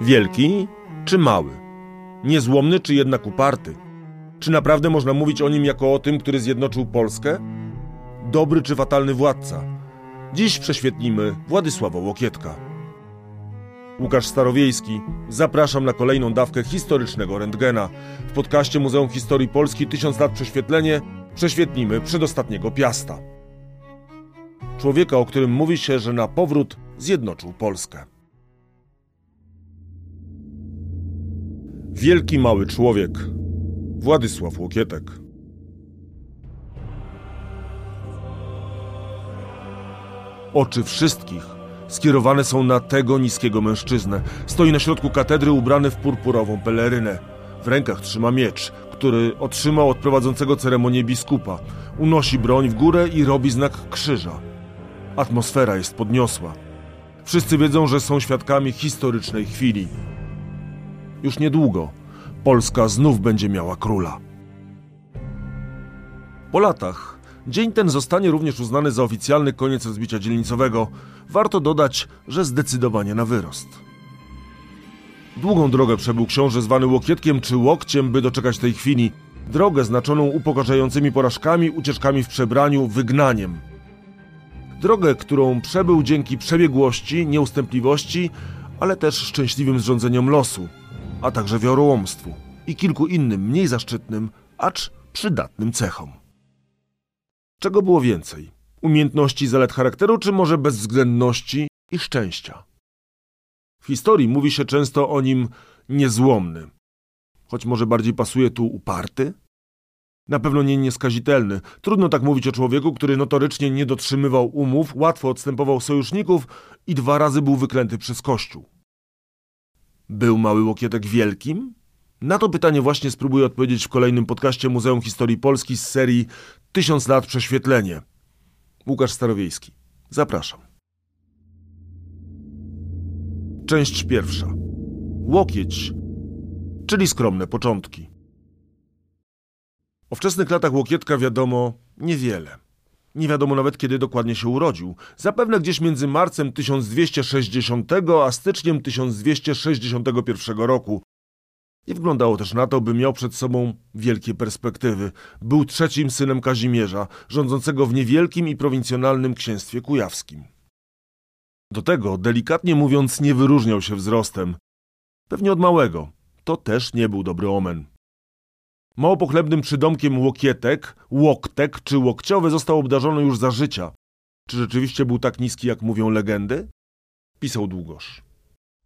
Wielki czy mały? Niezłomny czy jednak uparty? Czy naprawdę można mówić o nim jako o tym, który zjednoczył Polskę? Dobry czy fatalny władca? Dziś prześwietlimy Władysława Łokietka. Łukasz Starowiejski, zapraszam na kolejną dawkę historycznego rentgena. W podcaście Muzeum Historii Polski 1000 lat prześwietlenie prześwietlimy przedostatniego Piasta. Człowieka, o którym mówi się, że na powrót zjednoczył Polskę. Wielki mały człowiek Władysław Łokietek. Oczy wszystkich skierowane są na tego niskiego mężczyznę. Stoi na środku katedry ubrany w purpurową pelerynę. W rękach trzyma miecz, który otrzymał od prowadzącego ceremonię biskupa. Unosi broń w górę i robi znak krzyża. Atmosfera jest podniosła. Wszyscy wiedzą, że są świadkami historycznej chwili. Już niedługo Polska znów będzie miała króla. Po latach dzień ten zostanie również uznany za oficjalny koniec rozbicia dzielnicowego. Warto dodać, że zdecydowanie na wyrost. Długą drogę przebył książę zwany Łokietkiem czy Łokciem, by doczekać tej chwili. Drogę znaczoną upokarzającymi porażkami, ucieczkami w przebraniu, wygnaniem. Drogę, którą przebył dzięki przebiegłości, nieustępliwości, ale też szczęśliwym zrządzeniom losu – a także wiorołomstwu i kilku innym mniej zaszczytnym, acz przydatnym cechom. Czego było więcej? Umiejętności zalet charakteru, czy może bezwzględności i szczęścia? W historii mówi się często o nim niezłomny, choć może bardziej pasuje tu uparty? Na pewno nie nieskazitelny. Trudno tak mówić o człowieku, który notorycznie nie dotrzymywał umów, łatwo odstępował sojuszników i dwa razy był wyklęty przez Kościół. Był mały Łokietek wielkim? Na to pytanie właśnie spróbuję odpowiedzieć w kolejnym podcaście Muzeum Historii Polski z serii Tysiąc lat prześwietlenie. Łukasz Starowiejski. Zapraszam. Część pierwsza. Łokieć, czyli skromne początki. O wczesnych latach Łokietka wiadomo niewiele. Nie wiadomo nawet kiedy dokładnie się urodził. Zapewne gdzieś między marcem 1260 a styczniem 1261 roku. Nie wyglądało też na to, by miał przed sobą wielkie perspektywy. Był trzecim synem Kazimierza, rządzącego w niewielkim i prowincjonalnym księstwie kujawskim. Do tego, delikatnie mówiąc, nie wyróżniał się wzrostem. Pewnie od małego. To też nie był dobry omen. Mało pochlebnym przydomkiem Łokietek, Łoktek czy Łokciowy został obdarzony już za życia. Czy rzeczywiście był tak niski, jak mówią legendy? Pisał Długosz.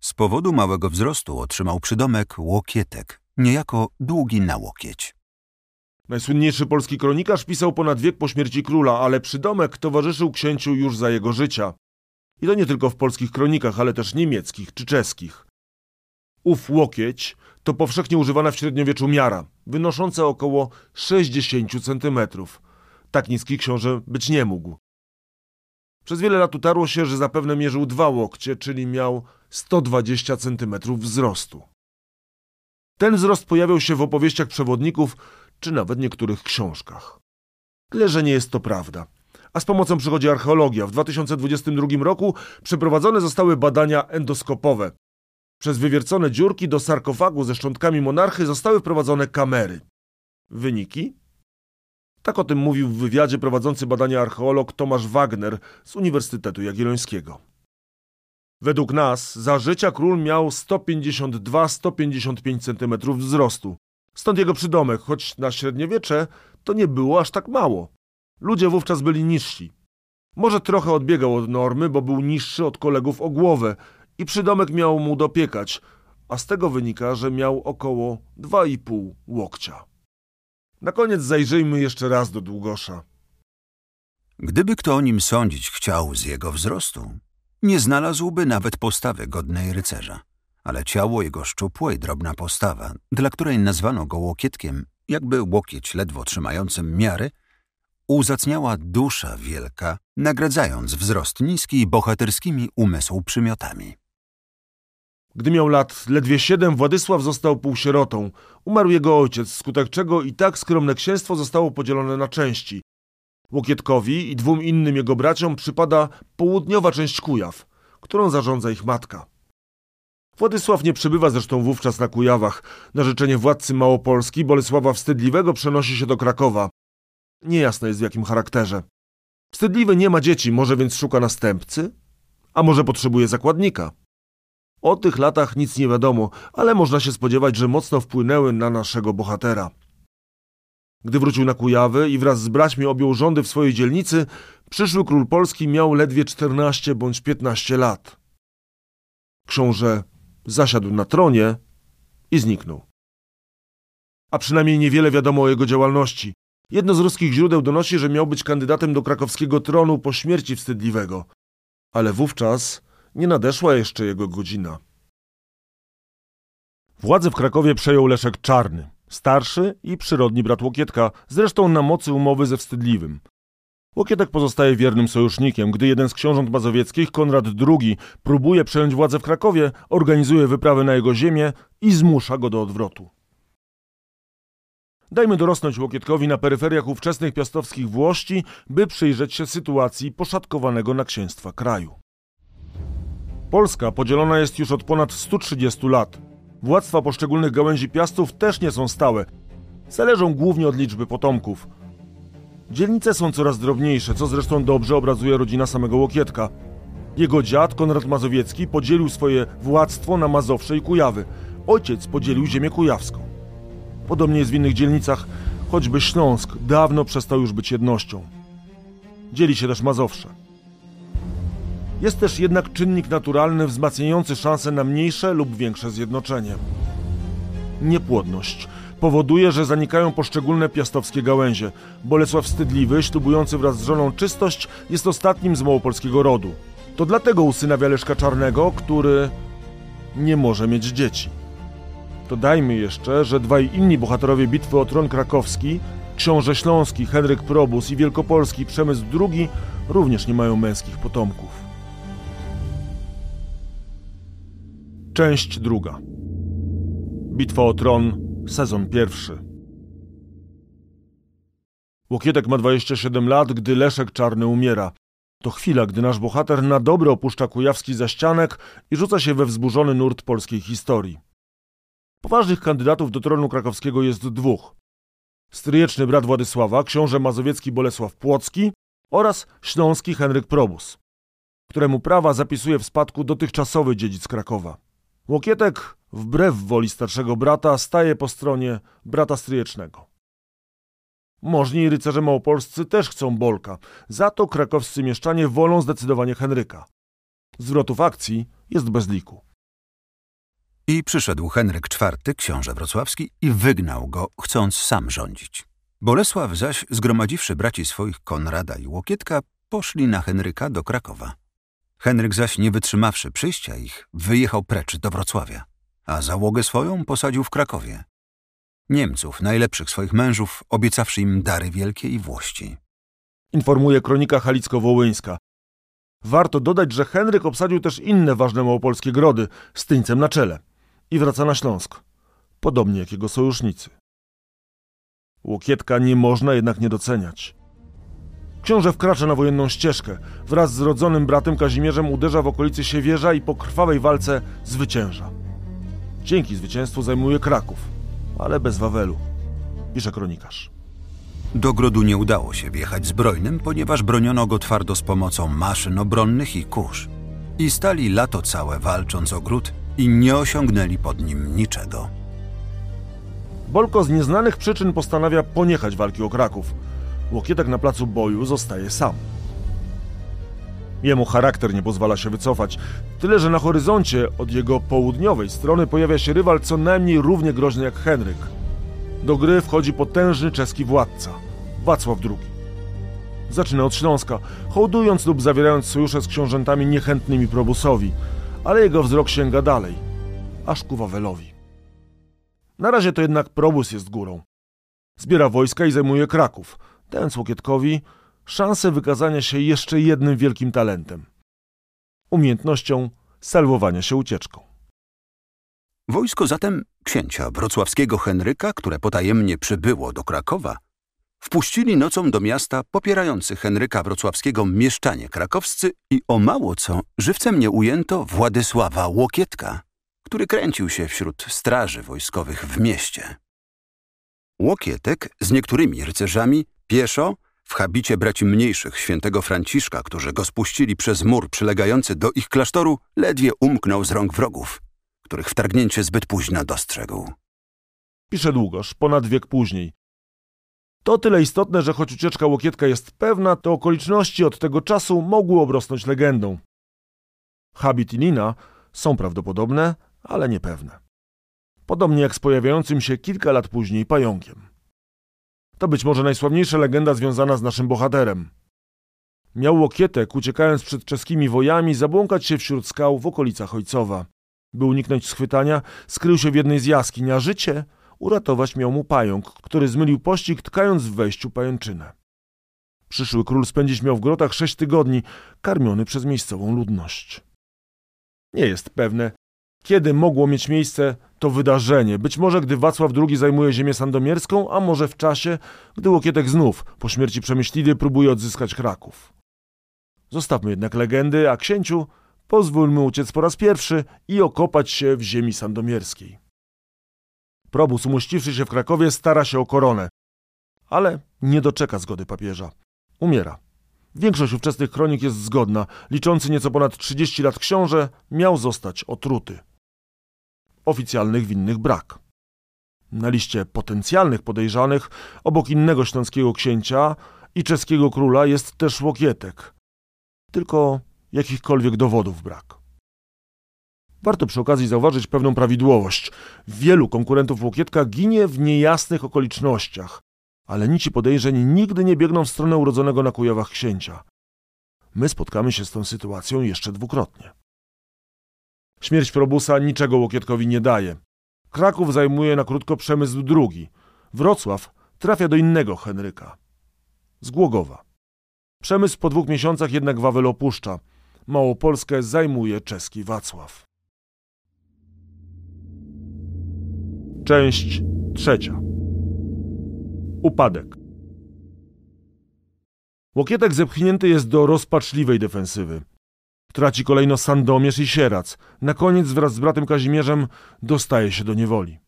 Z powodu małego wzrostu otrzymał przydomek Łokietek, niejako długi na łokieć. Najsłynniejszy polski kronikarz pisał ponad wiek po śmierci króla, ale przydomek towarzyszył księciu już za jego życia. I to nie tylko w polskich kronikach, ale też niemieckich czy czeskich. Ów łokieć to powszechnie używana w średniowieczu miara, wynosząca około 60 cm. Tak niski książę być nie mógł. Przez wiele lat utarło się, że zapewne mierzył dwa łokcie, czyli miał 120 cm wzrostu. Ten wzrost pojawiał się w opowieściach przewodników, czy nawet niektórych książkach. Tyle, że nie jest to prawda. A z pomocą przychodzi archeologia. W 2022 roku przeprowadzone zostały badania endoskopowe, przez wywiercone dziurki do sarkofagu ze szczątkami monarchy zostały wprowadzone kamery. Wyniki? Tak o tym mówił w wywiadzie prowadzący badania archeolog Tomasz Wagner z Uniwersytetu Jagiellońskiego. Według nas za życia król miał 152-155 cm wzrostu. Stąd jego przydomek, choć na średniowiecze to nie było aż tak mało. Ludzie wówczas byli niżsi. Może trochę odbiegał od normy, bo był niższy od kolegów o głowę, i przydomek miał mu dopiekać, a z tego wynika, że miał około 2,5 łokcia. Na koniec zajrzyjmy jeszcze raz do Długosza. Gdyby kto o nim sądzić chciał z jego wzrostu, nie znalazłby nawet postawy godnej rycerza. Ale ciało jego szczupłe i drobna postawa, dla której nazwano go łokietkiem, jakby łokieć ledwo trzymającym miary, uzacniała dusza wielka, nagradzając wzrost niski bohaterskimi umysł przymiotami. Gdy miał lat ledwie siedem, Władysław został półsierotą. Umarł jego ojciec, skutek czego i tak skromne księstwo zostało podzielone na części. Łokietkowi i dwóm innym jego braciom przypada południowa część Kujaw, którą zarządza ich matka. Władysław nie przebywa zresztą wówczas na Kujawach. Na życzenie władcy Małopolski Bolesława Wstydliwego przenosi się do Krakowa. Niejasne jest w jakim charakterze. Wstydliwy nie ma dzieci, może więc szuka następcy? A może potrzebuje zakładnika? O tych latach nic nie wiadomo, ale można się spodziewać, że mocno wpłynęły na naszego bohatera. Gdy wrócił na Kujawy i wraz z braćmi objął rządy w swojej dzielnicy, przyszły król Polski miał ledwie 14 bądź 15 lat. Książę zasiadł na tronie i zniknął. A przynajmniej niewiele wiadomo o jego działalności. Jedno z ruskich źródeł donosi, że miał być kandydatem do krakowskiego tronu po śmierci wstydliwego. Ale wówczas nie nadeszła jeszcze jego godzina. Władzę w Krakowie przejął Leszek Czarny, starszy i przyrodni brat Łokietka, zresztą na mocy umowy ze Wstydliwym. Łokietek pozostaje wiernym sojusznikiem. Gdy jeden z książąt mazowieckich, Konrad II, próbuje przejąć władzę w Krakowie, organizuje wyprawę na jego ziemię i zmusza go do odwrotu. Dajmy dorosnąć Łokietkowi na peryferiach ówczesnych piastowskich Włości, by przyjrzeć się sytuacji poszatkowanego na księstwa kraju. Polska podzielona jest już od ponad 130 lat. Władztwa poszczególnych gałęzi piastów też nie są stałe. Zależą głównie od liczby potomków. Dzielnice są coraz drobniejsze, co zresztą dobrze obrazuje rodzina samego Łokietka. Jego dziad, Konrad Mazowiecki, podzielił swoje władztwo na Mazowsze i Kujawy. Ojciec podzielił ziemię kujawską. Podobnie jest w innych dzielnicach, choćby Śląsk dawno przestał już być jednością. Dzieli się też Mazowsze. Jest też jednak czynnik naturalny wzmacniający szanse na mniejsze lub większe zjednoczenie. Niepłodność powoduje, że zanikają poszczególne piastowskie gałęzie. Bolesław Wstydliwy, ślubujący wraz z żoną czystość, jest ostatnim z małopolskiego rodu. To dlatego usynawia Leszka Czarnego, który nie może mieć dzieci. Dodajmy jeszcze, że dwaj inni bohaterowie bitwy o tron krakowski, książę śląski Henryk Probus i wielkopolski Przemysł II, również nie mają męskich potomków. Część druga. Bitwa o tron, sezon pierwszy. Łokietek ma 27 lat, gdy Leszek Czarny umiera. To chwila, gdy nasz bohater na dobre opuszcza kujawski zaścianek i rzuca się we wzburzony nurt polskiej historii. Poważnych kandydatów do tronu krakowskiego jest dwóch. Stryjeczny brat Władysława, książę mazowiecki Bolesław Płocki oraz śląski Henryk Probus, któremu prawa zapisuje w spadku dotychczasowy dziedzic Krakowa. Łokietek, wbrew woli starszego brata, staje po stronie brata stryjecznego. Możni rycerze małopolscy też chcą Bolka, za to krakowscy mieszczanie wolą zdecydowanie Henryka. Zwrotów akcji jest bez liku. I przyszedł Henryk IV, książę wrocławski, i wygnał go, chcąc sam rządzić. Bolesław zaś, zgromadziwszy braci swoich Konrada i Łokietka, poszli na Henryka do Krakowa. Henryk zaś, nie wytrzymawszy przyjścia ich, wyjechał precz do Wrocławia, a załogę swoją posadził w Krakowie. Niemców, najlepszych swoich mężów, obiecawszy im dary wielkie i włości. Informuje kronika halicko-wołyńska. Warto dodać, że Henryk obsadził też inne ważne małopolskie grody, z Tyńcem na czele i wraca na Śląsk, podobnie jak jego sojusznicy. Łokietka nie można jednak nie doceniać. Książę wkracza na wojenną ścieżkę. Wraz z rodzonym bratem Kazimierzem uderza w okolicy Siewierza i po krwawej walce zwycięża. Dzięki zwycięstwu zajmuje Kraków, ale bez Wawelu, pisze kronikarz. Do grodu nie udało się wjechać zbrojnym, ponieważ broniono go twardo z pomocą maszyn obronnych i kurz. I stali lato całe walcząc o gród i nie osiągnęli pod nim niczego. Bolko z nieznanych przyczyn postanawia poniechać walki o Kraków. Łokietek na placu boju zostaje sam. Jemu charakter nie pozwala się wycofać, tyle że na horyzoncie od jego południowej strony pojawia się rywal co najmniej równie groźny jak Henryk. Do gry wchodzi potężny czeski władca, Wacław II. Zaczyna od Śląska, hołdując lub zawierając sojusze z książętami niechętnymi Probusowi, ale jego wzrok sięga dalej, aż ku Wawelowi. Na razie to jednak Probus jest górą. Zbiera wojska i zajmuje Kraków, dając Łokietkowi szansę wykazania się jeszcze jednym wielkim talentem umiejętnością salwowania się ucieczką. Wojsko zatem księcia wrocławskiego Henryka, które potajemnie przybyło do Krakowa, wpuścili nocą do miasta popierający Henryka wrocławskiego mieszczanie krakowscy i o mało co żywcem nie ujęto Władysława Łokietka, który kręcił się wśród straży wojskowych w mieście. Łokietek z niektórymi rycerzami pieszo w habicie braci mniejszych świętego Franciszka, którzy go spuścili przez mur przylegający do ich klasztoru, ledwie umknął z rąk wrogów, których wtargnięcie zbyt późno dostrzegł. Pisze długoż, ponad wiek później. To tyle istotne, że choć ucieczka Łokietka jest pewna, to okoliczności od tego czasu mogły obrosnąć legendą. Habit i Nina są prawdopodobne, ale niepewne. Podobnie jak z pojawiającym się kilka lat później pająkiem. To być może najsławniejsza legenda związana z naszym bohaterem. Miał Łokietek, uciekając przed czeskimi wojami, zabłąkać się wśród skał w okolicach Ojcowa. By uniknąć schwytania, skrył się w jednej z jaskiń, a życie uratować miał mu pająk, który zmylił pościg, tkając w wejściu pajęczynę. Przyszły król spędzić miał w grotach sześć tygodni, karmiony przez miejscową ludność. Nie jest pewne, kiedy mogło mieć miejsce to wydarzenie. Być może gdy Wacław II zajmuje ziemię sandomierską, a może w czasie, gdy Łokietek znów, po śmierci Przemyślidy, próbuje odzyskać Kraków. Zostawmy jednak legendy, a księciu pozwólmy uciec po raz pierwszy i okopać się w ziemi sandomierskiej. Probus, umuściwszy się w Krakowie, stara się o koronę, ale nie doczeka zgody papieża. Umiera. Większość ówczesnych kronik jest zgodna. Liczący nieco ponad 30 lat książę miał zostać otruty. Oficjalnych winnych brak. Na liście potencjalnych podejrzanych, obok innego śląskiego księcia i czeskiego króla jest też Łokietek. Tylko jakichkolwiek dowodów brak. Warto przy okazji zauważyć pewną prawidłowość. Wielu konkurentów Łokietka ginie w niejasnych okolicznościach, ale nici podejrzeń nigdy nie biegną w stronę urodzonego na Kujawach księcia. My spotkamy się z tą sytuacją jeszcze dwukrotnie. Śmierć Probusa niczego Łokietkowi nie daje. Kraków zajmuje na krótko przemysł drugi. Wrocław trafia do innego Henryka. Z Głogowa. Przemysł po dwóch miesiącach jednak Wawel opuszcza. Małopolskę zajmuje czeski Wacław. Część trzecia. Upadek. Łokietek zepchnięty jest do rozpaczliwej defensywy. Traci kolejno Sandomierz i Sierac. Na koniec wraz z bratem Kazimierzem dostaje się do niewoli.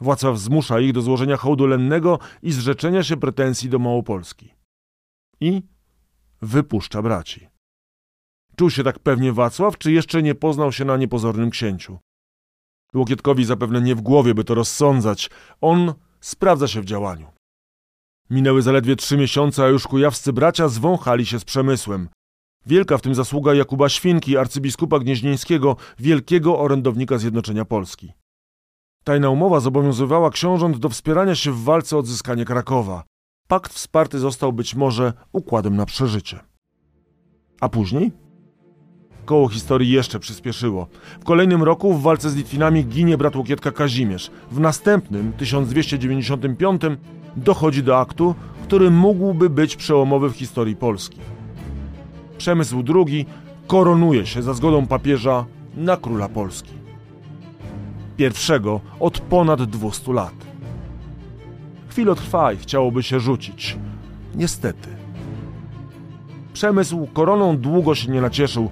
Władca zmusza ich do złożenia hołdu lennego i zrzeczenia się pretensji do Małopolski. I wypuszcza braci. Czuł się tak pewnie Wacław, czy jeszcze nie poznał się na niepozornym księciu? Łokietkowi zapewne nie w głowie, by to rozsądzać. On sprawdza się w działaniu. Minęły zaledwie trzy miesiące, a już kujawscy bracia zwąchali się z przemysłem. Wielka w tym zasługa Jakuba Świnki, arcybiskupa gnieźnieńskiego, wielkiego orędownika Zjednoczenia Polski. Tajna umowa zobowiązywała książąt do wspierania się w walce o odzyskanie Krakowa. Pakt wsparty został być może układem na przeżycie. A później? Koło historii jeszcze przyspieszyło. W kolejnym roku w walce z Litwinami ginie brat Łokietka Kazimierz. W następnym, 1295, dochodzi do aktu, który mógłby być przełomowy w historii Polski. Przemysł II koronuje się za zgodą papieża na króla Polski. Pierwszego od ponad 200 lat. Chwilę chciałoby się rzucić. Niestety. Przemysł koroną długo się nie nacieszył.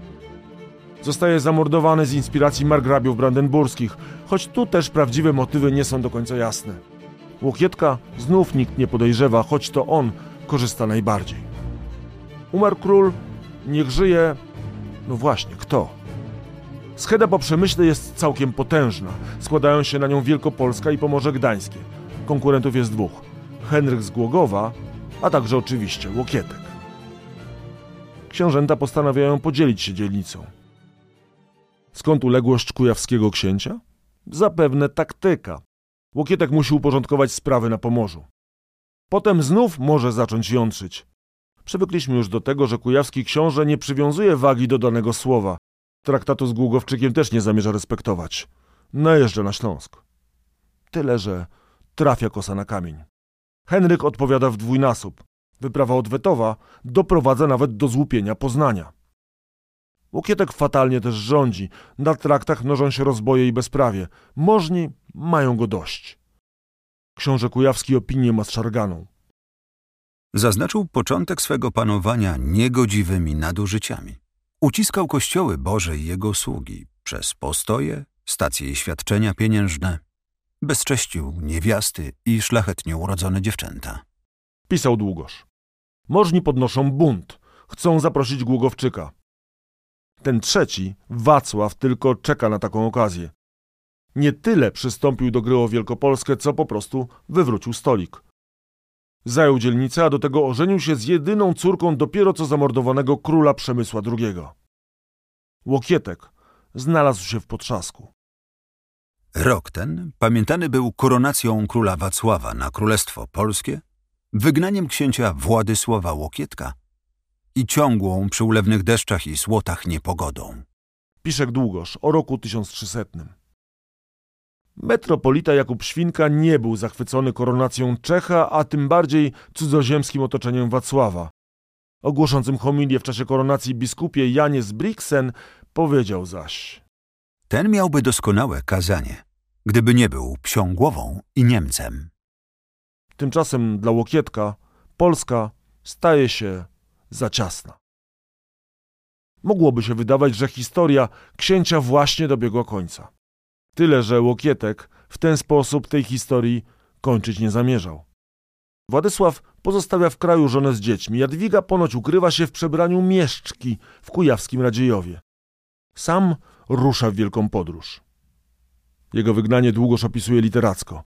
Zostaje zamordowany z inspiracji margrabiów brandenburskich, choć tu też prawdziwe motywy nie są do końca jasne. Łokietka znów nikt nie podejrzewa, choć to on korzysta najbardziej. Umarł król, niech żyje. No właśnie, kto? Scheda po przemyśle jest całkiem potężna. Składają się na nią Wielkopolska i Pomorze Gdańskie. Konkurentów jest dwóch: Henryk z Głogowa, a także oczywiście Łokietek. Książęta postanawiają podzielić się dzielnicą. Skąd uległość kujawskiego księcia? Zapewne taktyka. Łokietek musi uporządkować sprawy na Pomorzu. Potem znów może zacząć jątrzyć. Przywykliśmy już do tego, że kujawski książę nie przywiązuje wagi do danego słowa. Traktatu z Głogowczykiem też nie zamierza respektować. Najeżdża na Śląsk. Tyle, że trafia kosa na kamień. Henryk odpowiada w dwójnasób. Wyprawa odwetowa doprowadza nawet do złupienia Poznania. Łokietek fatalnie też rządzi. Na traktach mnożą się rozboje i bezprawie. Możni mają go dość. Książę Kujawski opinię ma z szarganą. Zaznaczył początek swego panowania niegodziwymi nadużyciami. Uciskał kościoły Boże i jego sługi przez postoje, stacje i świadczenia pieniężne, bezcześcił niewiasty i szlachetnie urodzone dziewczęta. Pisał Długosz. Możni podnoszą bunt. Chcą zaprosić Głogowczyka. Ten trzeci, Wacław, tylko czeka na taką okazję. Nie tyle przystąpił do gry o Wielkopolskę, co po prostu wywrócił stolik. Zajął dzielnicę, a do tego ożenił się z jedyną córką dopiero co zamordowanego króla Przemysła II. Łokietek znalazł się w potrzasku. Rok ten pamiętany był koronacją króla Wacława na Królestwo Polskie, wygnaniem księcia Władysława Łokietka i ciągłą przy ulewnych deszczach i słotach niepogodą. Piszek Długosz o roku 1300. Metropolita Jakub Świnka nie był zachwycony koronacją Czecha, a tym bardziej cudzoziemskim otoczeniem Wacława. Ogłoszącym homilię w czasie koronacji biskupie Janie z Brixen powiedział zaś Ten miałby doskonałe kazanie, gdyby nie był psią głową i Niemcem. Tymczasem dla Łokietka Polska staje się za ciasna. Mogłoby się wydawać, że historia księcia właśnie dobiegła końca. Tyle, że Łokietek w ten sposób tej historii kończyć nie zamierzał. Władysław pozostawia w kraju żonę z dziećmi. Jadwiga ponoć ukrywa się w przebraniu mieszczki w kujawskim Radziejowie. Sam rusza w wielką podróż. Jego wygnanie długoż opisuje literacko.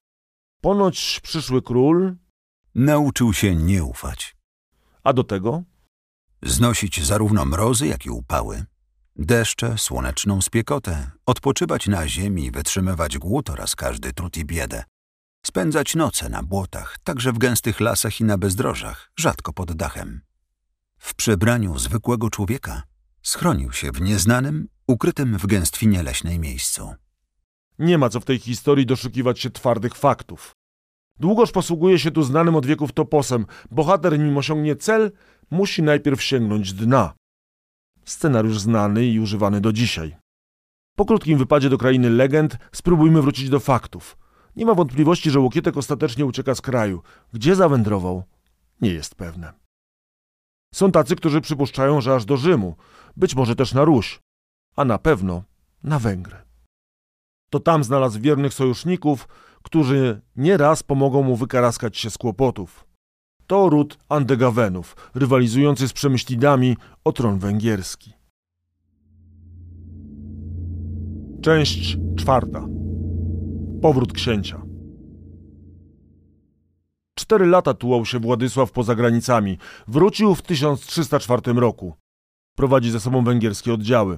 Ponoć przyszły król, Nauczył się nie ufać, a do tego znosić zarówno mrozy, jak i upały, deszcze, słoneczną spiekotę, odpoczywać na ziemi, wytrzymywać głód oraz każdy trud i biedę, spędzać noce na błotach, także w gęstych lasach i na bezdrożach, rzadko pod dachem. W przebraniu zwykłego człowieka schronił się w nieznanym, ukrytym w gęstwinie leśnej miejscu. Nie ma co w tej historii doszukiwać się twardych faktów. Długoż posługuje się tu znanym od wieków toposem. Bohater, nim osiągnie cel, musi najpierw sięgnąć dna. Scenariusz znany i używany do dzisiaj. Po krótkim wypadzie do krainy legend spróbujmy wrócić do faktów. Nie ma wątpliwości, że Łokietek ostatecznie ucieka z kraju. Gdzie zawędrował? Nie jest pewne. Są tacy, którzy przypuszczają, że aż do Rzymu, być może też na Ruś, a na pewno na Węgry. To tam znalazł wiernych sojuszników, którzy nieraz pomogą mu wykaraskać się z kłopotów. To ród Andegawenów, rywalizujący z Przemyślidami o tron węgierski. Część czwarta. Powrót księcia. Cztery lata tułał się Władysław poza granicami. Wrócił w 1304 roku. Prowadzi ze sobą węgierskie oddziały.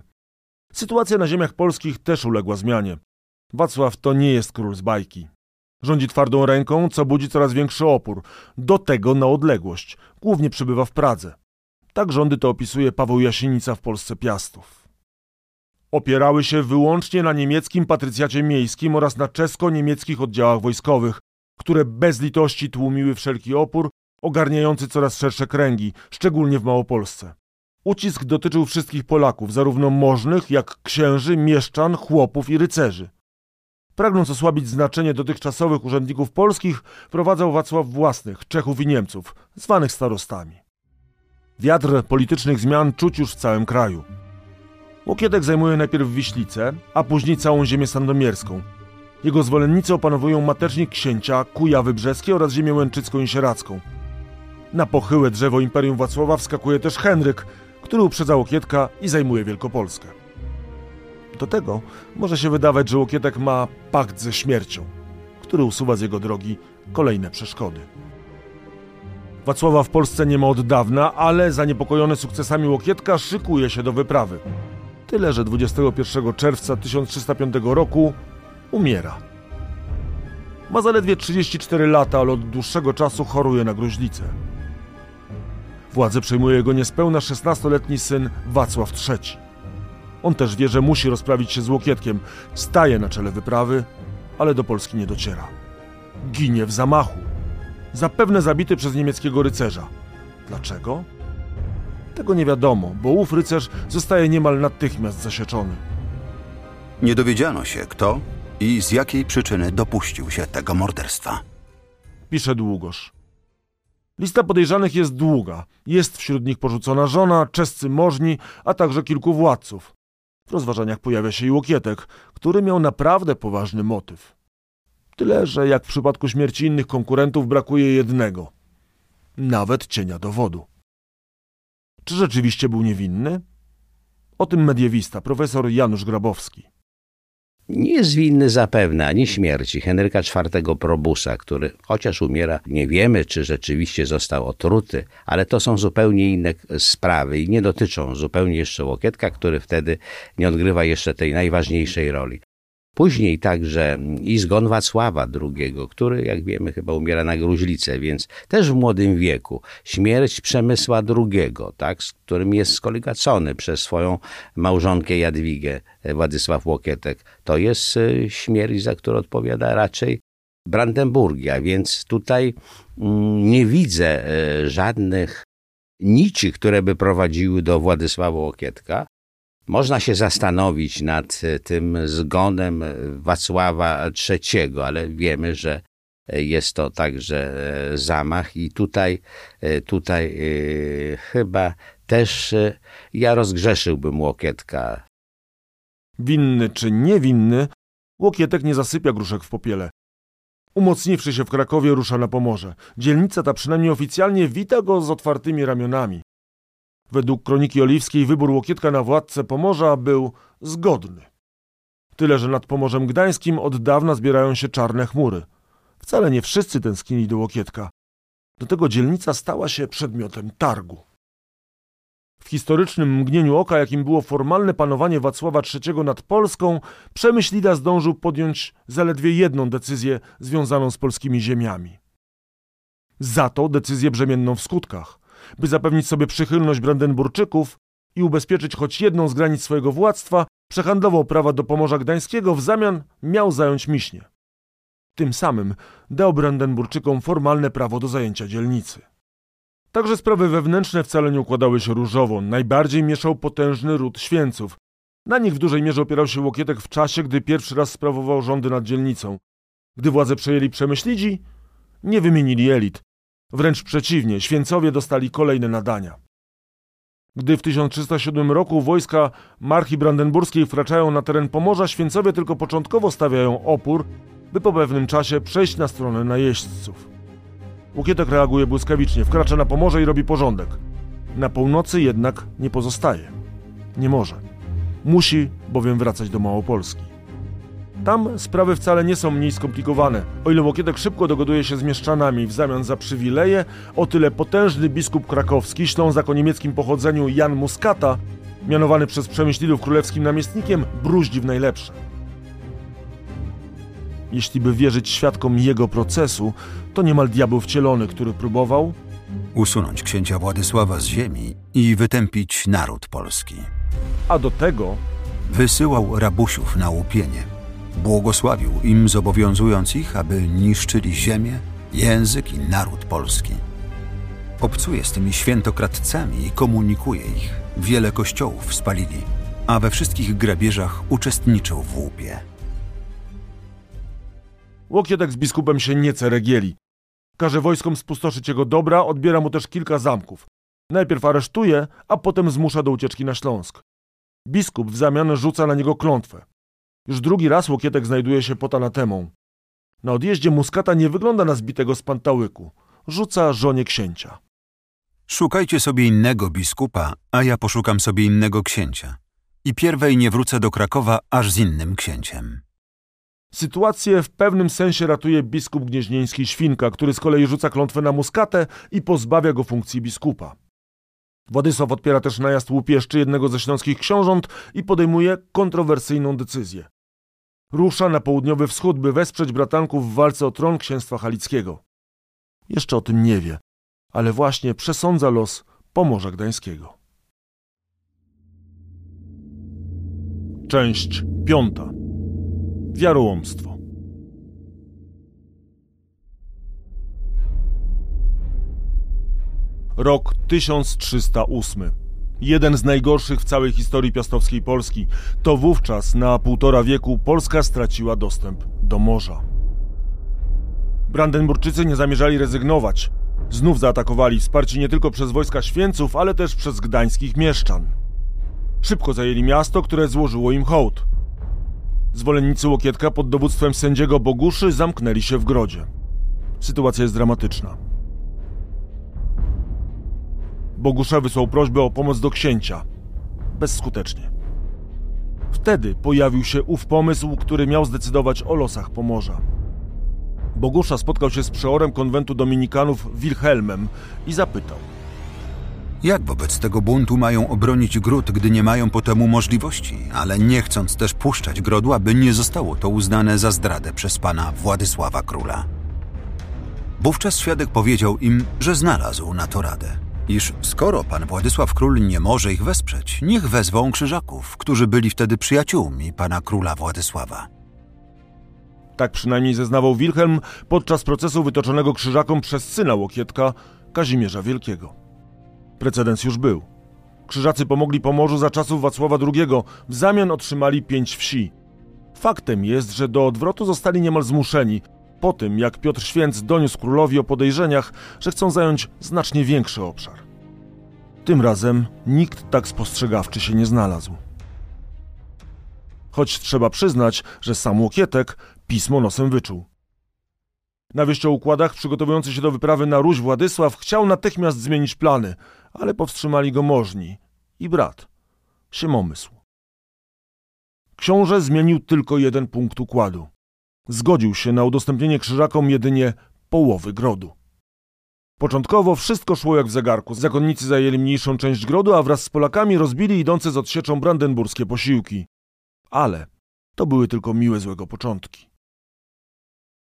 Sytuacja na ziemiach polskich też uległa zmianie. Wacław to nie jest król z bajki. Rządzi twardą ręką, co budzi coraz większy opór. Do tego na odległość. Głównie przebywa w Pradze. Tak rządy to opisuje Paweł Jasienica w Polsce Piastów. Opierały się wyłącznie na niemieckim patrycjacie miejskim oraz na czesko-niemieckich oddziałach wojskowych, które bez litości tłumiły wszelki opór, ogarniający coraz szersze kręgi, szczególnie w Małopolsce. Ucisk dotyczył wszystkich Polaków, zarówno możnych, jak księży, mieszczan, chłopów i rycerzy. Pragnąc osłabić znaczenie dotychczasowych urzędników polskich, wprowadzał Wacław własnych, Czechów i Niemców, zwanych starostami. Wiatr politycznych zmian czuć już w całym kraju. Łokietek zajmuje najpierw Wiślicę, a później całą ziemię sandomierską. Jego zwolennicy opanowują matecznik księcia, Kujawy Brzeskie oraz ziemię łęczycką i sieradzką. Na pochyłe drzewo Imperium Wacława wskakuje też Henryk, który uprzedza Łokietka i zajmuje Wielkopolskę. Do tego może się wydawać, że Łokietek ma pakt ze śmiercią, który usuwa z jego drogi kolejne przeszkody. Wacława w Polsce nie ma od dawna, ale zaniepokojony sukcesami Łokietka szykuje się do wyprawy. Tyle, że 21 czerwca 1305 roku umiera. Ma zaledwie 34 lata, ale od dłuższego czasu choruje na gruźlicę. Władzę przejmuje jego niespełna 16-letni syn Wacław III. On też wie, że musi rozprawić się z Łokietkiem. Staje na czele wyprawy, ale do Polski nie dociera. Ginie w zamachu. Zapewne zabity przez niemieckiego rycerza. Dlaczego? Tego nie wiadomo, bo ów rycerz zostaje niemal natychmiast zasieczony. Nie dowiedziano się, kto i z jakiej przyczyny dopuścił się tego morderstwa. Pisze Długosz. Lista podejrzanych jest długa. Jest wśród nich porzucona żona, czescy możni, a także kilku władców. W rozważaniach pojawia się i Łokietek, który miał naprawdę poważny motyw. Tyle, że jak w przypadku śmierci innych konkurentów brakuje jednego nawet cienia dowodu. Czy rzeczywiście był niewinny? O tym mediewista, profesor Janusz Grabowski. Nie jest winny zapewne ani śmierci Henryka IV Probusa, który chociaż umiera, nie wiemy, czy rzeczywiście został otruty, ale to są zupełnie inne sprawy i nie dotyczą zupełnie jeszcze Łokietka, który wtedy nie odgrywa jeszcze tej najważniejszej roli. Później także i zgon Wacława II, który, jak wiemy, chyba umiera na gruźlicę, więc też w młodym wieku. Śmierć Przemysła II, tak, z którym jest skoligacony przez swoją małżonkę Jadwigę, Władysław Łokietek. To jest e, śmierć, za którą odpowiada raczej Brandenburgia, więc tutaj mm, nie widzę e, żadnych nici, które by prowadziły do Władysława Łokietka. Można się zastanowić nad e, tym zgonem e, Wacława III, ale wiemy, że e, jest to także zamach i tutaj, tutaj chyba też ja rozgrzeszyłbym Łokietka. Winny czy niewinny, Łokietek nie zasypia gruszek w popiele. Umocniwszy się w Krakowie, rusza na Pomorze. Dzielnica ta przynajmniej oficjalnie wita go z otwartymi ramionami. Według kroniki oliwskiej wybór Łokietka na władcę Pomorza był zgodny. Tyle, że nad Pomorzem Gdańskim od dawna zbierają się czarne chmury. Wcale nie wszyscy tęsknili do Łokietka. Do tego dzielnica stała się przedmiotem targu. W historycznym mgnieniu oka, jakim było formalne panowanie Wacława III nad Polską, Przemyślida zdążył podjąć zaledwie jedną decyzję związaną z polskimi ziemiami. Za to decyzję brzemienną w skutkach by zapewnić sobie przychylność Brandenburczyków i ubezpieczyć choć jedną z granic swojego władztwa, przehandlował prawa do Pomorza Gdańskiego, w zamian miał zająć Miśnie. Tym samym dał Brandenburczykom formalne prawo do zajęcia dzielnicy. Także sprawy wewnętrzne wcale nie układały się różowo. Najbardziej mieszał potężny ród Święców. Na nich w dużej mierze opierał się Łokietek w czasie, gdy pierwszy raz sprawował rządy nad dzielnicą. Gdy władzę przejęli Przemyślidzi, nie wymienili elit, Wręcz przeciwnie, święcowie dostali kolejne nadania. Gdy w 1307 roku wojska marchi brandenburskiej wkraczają na teren Pomorza, święcowie tylko początkowo stawiają opór, by po pewnym czasie przejść na stronę najeźdźców. Łukietek reaguje błyskawicznie, wkracza na Pomorze i robi porządek. Na północy jednak nie pozostaje. Nie może. Musi bowiem wracać do Małopolski. Tam sprawy wcale nie są mniej skomplikowane. O ile Łokietek szybko dogoduje się z mieszczanami w zamian za przywileje, o tyle potężny biskup krakowski, ślązak o niemieckim pochodzeniu Jan Muskata, mianowany przez Przemyślidów królewskim namiestnikiem, bruździ w najlepsze. Jeśli by wierzyć świadkom jego procesu, to niemal diabeł wcielony, który próbował usunąć księcia Władysława z ziemi i wytępić naród polski. A do tego wysyłał rabusiów na łupienie Błogosławił im, zobowiązując ich, aby niszczyli ziemię, język i naród polski. Obcuje z tymi świętokradcami i komunikuje ich. Wiele kościołów spalili, a we wszystkich grabieżach uczestniczył w łupie. Łokietek z biskupem się nie ceregieli. Każe wojskom spustoszyć jego dobra, odbiera mu też kilka zamków. Najpierw aresztuje, a potem zmusza do ucieczki na Śląsk. Biskup w zamian rzuca na niego klątwę. Już drugi raz Łokietek znajduje się pod anatemą. Na odjeździe Muskata nie wygląda na zbitego z pantałyku. Rzuca żonie księcia. Szukajcie sobie innego biskupa, a ja poszukam sobie innego księcia. I pierwej nie wrócę do Krakowa aż z innym księciem. Sytuację w pewnym sensie ratuje biskup gnieźnieński Świnka, który z kolei rzuca klątwę na Muskatę i pozbawia go funkcji biskupa. Władysław odpiera też najazd łupieszczy jednego ze śląskich książąt i podejmuje kontrowersyjną decyzję. Rusza na południowy wschód, by wesprzeć bratanków w walce o tron księstwa halickiego. Jeszcze o tym nie wie, ale właśnie przesądza los Pomorza Gdańskiego. Część piąta. Wiarołomstwo. Rok 1308. Jeden z najgorszych w całej historii piastowskiej Polski. To wówczas na półtora wieku Polska straciła dostęp do morza. Brandenburczycy nie zamierzali rezygnować. Znów zaatakowali, wsparci nie tylko przez wojska Święców, ale też przez gdańskich mieszczan. Szybko zajęli miasto, które złożyło im hołd. Zwolennicy Łokietka pod dowództwem sędziego Boguszy zamknęli się w grodzie. Sytuacja jest dramatyczna. Bogusza wysłał prośbę o pomoc do księcia. Bezskutecznie. Wtedy pojawił się ów pomysł, który miał zdecydować o losach Pomorza. Bogusza spotkał się z przeorem konwentu dominikanów Wilhelmem i zapytał. Jak wobec tego buntu mają obronić gród, gdy nie mają po temu możliwości, ale nie chcąc też puszczać grodu, aby nie zostało to uznane za zdradę przez pana Władysława Króla? Wówczas świadek powiedział im, że znalazł na to radę, iż skoro pan Władysław Król nie może ich wesprzeć, niech wezwą krzyżaków, którzy byli wtedy przyjaciółmi pana króla Władysława. Tak przynajmniej zeznawał Wilhelm podczas procesu wytoczonego krzyżakom przez syna Łokietka, Kazimierza Wielkiego. Precedens już był. Krzyżacy pomogli Pomorzu za czasów Wacława II, w zamian otrzymali pięć wsi. Faktem jest, że do odwrotu zostali niemal zmuszeni, po tym jak Piotr Święc doniósł królowi o podejrzeniach, że chcą zająć znacznie większy obszar. Tym razem nikt tak spostrzegawczy się nie znalazł. Choć trzeba przyznać, że sam Łokietek pismo nosem wyczuł. Na wieścioukładach przygotowujący się do wyprawy na Ruś Władysław chciał natychmiast zmienić plany, ale powstrzymali go możni i brat, Siemomysł. Książę zmienił tylko jeden punkt układu. Zgodził się na udostępnienie krzyżakom jedynie połowy grodu. Początkowo wszystko szło jak w zegarku. Zakonnicy zajęli mniejszą część grodu, a wraz z Polakami rozbili idące z odsieczą brandenburskie posiłki. Ale to były tylko miłe złego początki.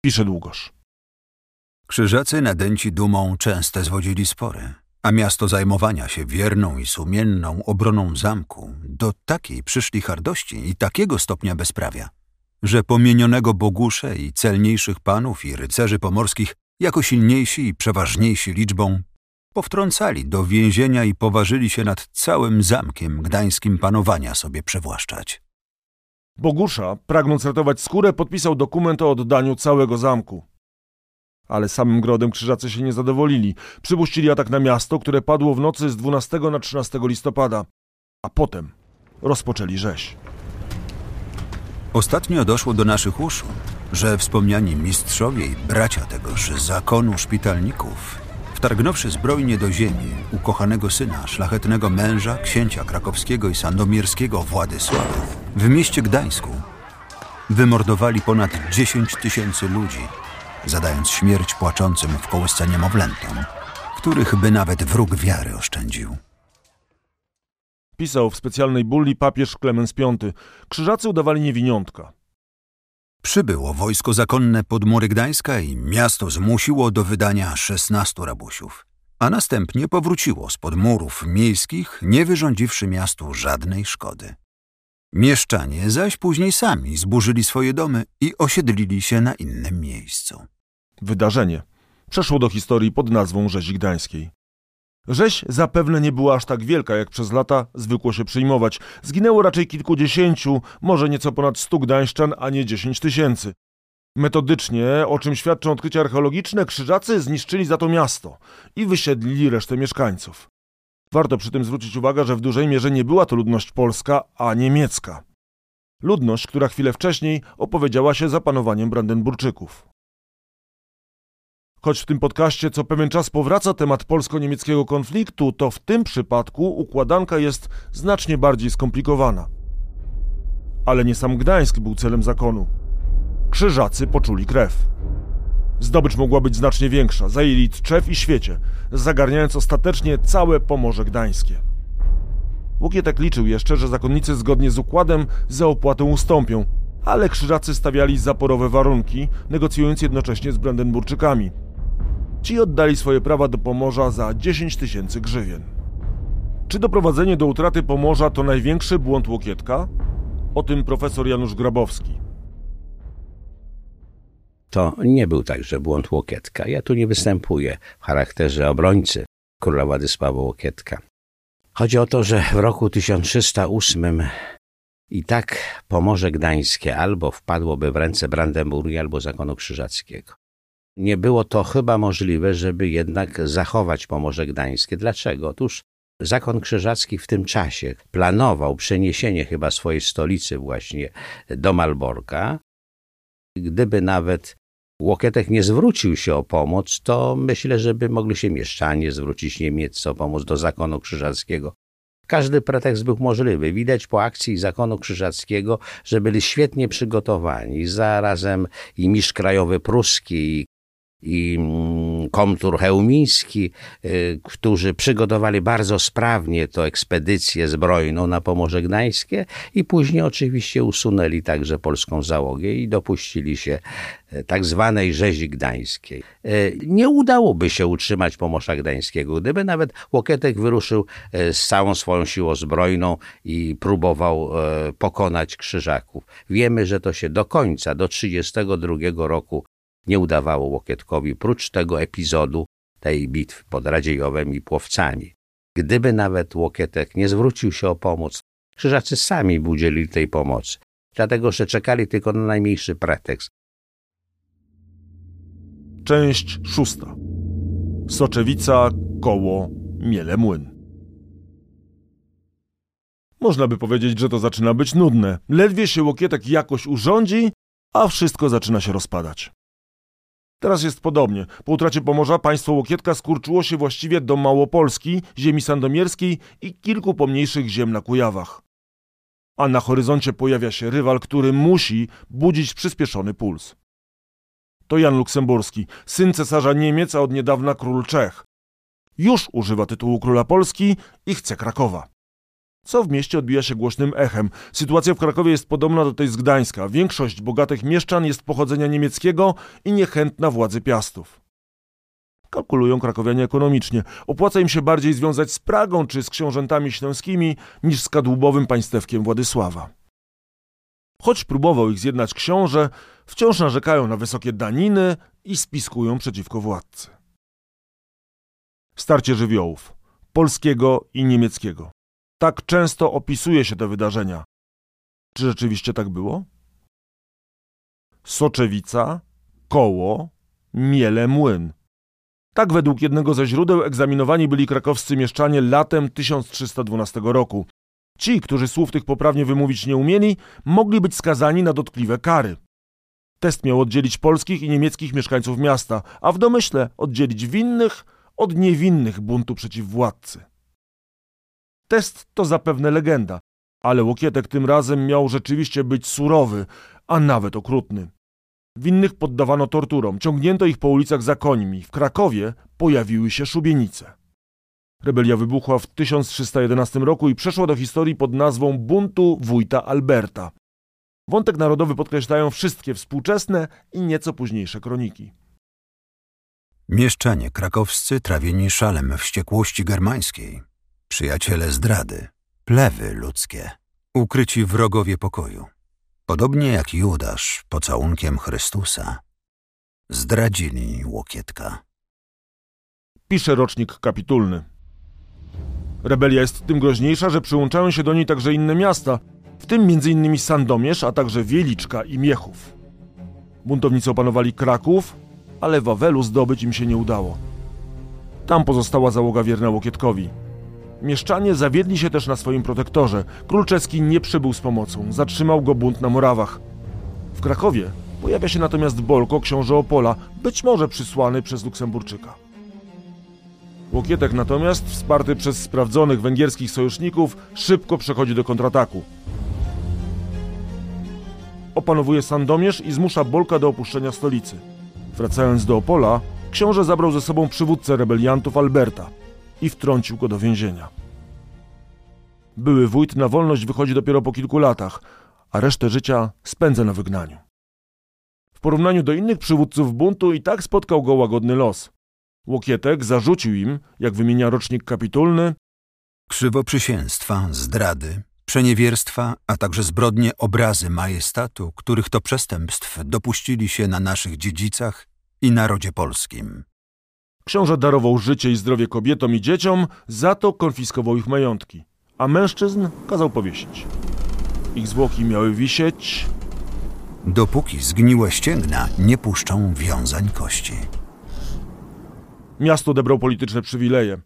Pisze Długosz. Krzyżacy nadęci dumą częste zwodzili spory, a miasto zajmowania się wierną i sumienną obroną zamku do takiej przyszli hardości i takiego stopnia bezprawia, że pomienionego Bogusze i celniejszych panów i rycerzy pomorskich jako silniejsi i przeważniejsi liczbą powtrącali do więzienia i poważyli się nad całym zamkiem gdańskim panowania sobie przewłaszczać. Bogusza, pragnąc ratować skórę, podpisał dokument o oddaniu całego zamku. Ale samym grodem krzyżacy się nie zadowolili. Przypuścili atak na miasto, które padło w nocy z 12 na 13 listopada, a potem rozpoczęli rzeź. Ostatnio doszło do naszych uszu, że wspomniani mistrzowie i bracia tegoż zakonu szpitalników, wtargnąwszy zbrojnie do ziemi ukochanego syna, szlachetnego męża, księcia krakowskiego i sandomierskiego Władysława, w mieście Gdańsku, wymordowali ponad 10 tysięcy ludzi, zadając śmierć płaczącym w kołysce niemowlętom, których by nawet wróg wiary oszczędził. Pisał w specjalnej bulli papież Klemens V. Krzyżacy udawali niewiniątka. Przybyło wojsko zakonne pod mury Gdańska i miasto zmusiło do wydania 16 rabusiów, a następnie powróciło spod murów miejskich, nie wyrządziwszy miastu żadnej szkody. Mieszczanie zaś później sami zburzyli swoje domy i osiedlili się na innym miejscu. Wydarzenie przeszło do historii pod nazwą Rzezi Gdańskiej. Rzeź zapewne nie była aż tak wielka, jak przez lata zwykło się przyjmować. Zginęło raczej kilkudziesięciu, może nieco ponad stu gdańszczan, a nie dziesięć tysięcy. Metodycznie, o czym świadczą odkrycia archeologiczne, krzyżacy zniszczyli za to miasto i wysiedlili resztę mieszkańców. Warto przy tym zwrócić uwagę, że w dużej mierze nie była to ludność polska, a niemiecka. Ludność, która chwilę wcześniej opowiedziała się za panowaniem Brandenburczyków. Choć w tym podcaście co pewien czas powraca temat polsko-niemieckiego konfliktu, to w tym przypadku układanka jest znacznie bardziej skomplikowana. Ale nie sam Gdańsk był celem zakonu. Krzyżacy poczuli krew. Zdobycz mogła być znacznie większa, zajęli Tczew i Świecie, zagarniając ostatecznie całe Pomorze Gdańskie. Łokietek liczył jeszcze, że zakonnicy zgodnie z układem za opłatę ustąpią, ale krzyżacy stawiali zaporowe warunki, negocjując jednocześnie z Brandenburczykami – Ci oddali swoje prawa do Pomorza za 10 tysięcy grzywien. Czy doprowadzenie do utraty Pomorza to największy błąd Łokietka? O tym profesor Janusz Grabowski. To nie był także błąd Łokietka. Ja tu nie występuję w charakterze obrońcy króla Władysława Łokietka. Chodzi o to, że w roku 1308 i tak Pomorze Gdańskie albo wpadłoby w ręce Brandenburgii, albo zakonu krzyżackiego nie było to chyba możliwe, żeby jednak zachować Pomorze Gdańskie. Dlaczego? Otóż Zakon Krzyżacki w tym czasie planował przeniesienie chyba swojej stolicy właśnie do Malborka. Gdyby nawet Łokietek nie zwrócił się o pomoc, to myślę, że by mogli się mieszczanie zwrócić niemieccy o pomoc do zakonu krzyżackiego. Każdy pretekst był możliwy. Widać po akcji zakonu krzyżackiego, że byli świetnie przygotowani. Zarazem i mistrz krajowy pruski, i mm, komtur hełmiński, y, którzy przygotowali bardzo sprawnie tę ekspedycję zbrojną na Pomorze Gdańskie i później oczywiście usunęli także polską załogę i dopuścili się e, tak zwanej rzezi gdańskiej. E, nie udałoby się utrzymać Pomorza Gdańskiego, gdyby nawet Łokietek wyruszył z całą swoją siłą zbrojną i próbował pokonać Krzyżaków. Wiemy, że to się do końca, do 1932 roku nie udawało Łokietkowi, prócz tego epizodu tej bitwy pod Radziejowem i Płowcami. Gdyby nawet Łokietek nie zwrócił się o pomoc, Krzyżacy sami by udzielili tej pomocy, dlatego że czekali tylko na najmniejszy pretekst. Część szósta. Soczewica, koło, miele młyn. Można by powiedzieć, że to zaczyna być nudne. Ledwie się Łokietek jakoś urządzi, a wszystko zaczyna się rozpadać. Teraz jest podobnie. Po utracie Pomorza państwo Łokietka skurczyło się właściwie do Małopolski, ziemi sandomierskiej i kilku pomniejszych ziem na Kujawach. A na horyzoncie pojawia się rywal, który musi budzić przyspieszony puls. To Jan Luksemburski, syn cesarza Niemiec, a od niedawna król Czech. Już używa tytułu króla Polski i chce Krakowa co w mieście odbija się głośnym echem. Sytuacja w Krakowie jest podobna do tej z Gdańska. Większość bogatych mieszczan jest pochodzenia niemieckiego i niechętna władzy piastów. Kalkulują krakowianie ekonomicznie. Opłaca im się bardziej związać z Pragą czy z książętami śląskimi niż z kadłubowym państewkiem Władysława. Choć próbował ich zjednać książę, wciąż narzekają na wysokie daniny i spiskują przeciwko władcy. Starcie żywiołów polskiego i niemieckiego. Tak często opisuje się te wydarzenia. Czy rzeczywiście tak było? Soczewica, koło, miele młyn. Tak według jednego ze źródeł egzaminowani byli krakowscy mieszczanie latem 1312 roku. Ci, którzy słów tych poprawnie wymówić nie umieli, mogli być skazani na dotkliwe kary. Test miał oddzielić polskich i niemieckich mieszkańców miasta, a w domyśle oddzielić winnych od niewinnych buntu przeciw władcy. Test to zapewne legenda, ale Łokietek tym razem miał rzeczywiście być surowy, a nawet okrutny. Winnych poddawano torturom, ciągnięto ich po ulicach za końmi. W Krakowie pojawiły się szubienice. Rebelia wybuchła w 1311 roku i przeszła do historii pod nazwą buntu wójta Alberta. Wątek narodowy podkreślają wszystkie współczesne i nieco późniejsze kroniki. Mieszczanie krakowscy trawieni szalem wściekłości germańskiej przyjaciele zdrady, plewy ludzkie, ukryci wrogowie pokoju. Podobnie jak Judasz pocałunkiem Chrystusa, zdradzili Łokietka. Pisze rocznik kapitulny. Rebelia jest tym groźniejsza, że przyłączają się do niej także inne miasta, w tym m.in. Sandomierz, a także Wieliczka i Miechów. Buntownicy opanowali Kraków, ale Wawelu zdobyć im się nie udało. Tam pozostała załoga wierna Łokietkowi – Mieszczanie zawiedli się też na swoim protektorze. Król czeski nie przybył z pomocą, zatrzymał go bunt na Morawach. W Krakowie pojawia się natomiast Bolko, książę Opola, być może przysłany przez Luksemburczyka. Łokietek natomiast, wsparty przez sprawdzonych węgierskich sojuszników, szybko przechodzi do kontrataku. Opanowuje Sandomierz i zmusza Bolka do opuszczenia stolicy. Wracając do Opola, książę zabrał ze sobą przywódcę rebeliantów Alberta – i wtrącił go do więzienia. Były wójt na wolność wychodzi dopiero po kilku latach, a resztę życia spędza na wygnaniu. W porównaniu do innych przywódców buntu i tak spotkał go łagodny los. Łokietek zarzucił im, jak wymienia rocznik kapitulny, krzywoprzysięstwa, zdrady, przeniewierstwa, a także zbrodnie obrazy majestatu, których to przestępstw dopuścili się na naszych dziedzicach i narodzie polskim. Książę darował życie i zdrowie kobietom i dzieciom, za to konfiskował ich majątki, a mężczyzn kazał powiesić. Ich zwłoki miały wisieć. Dopóki zgniłe ścięgna nie puszczą wiązań kości. Miasto odebrał polityczne przywileje.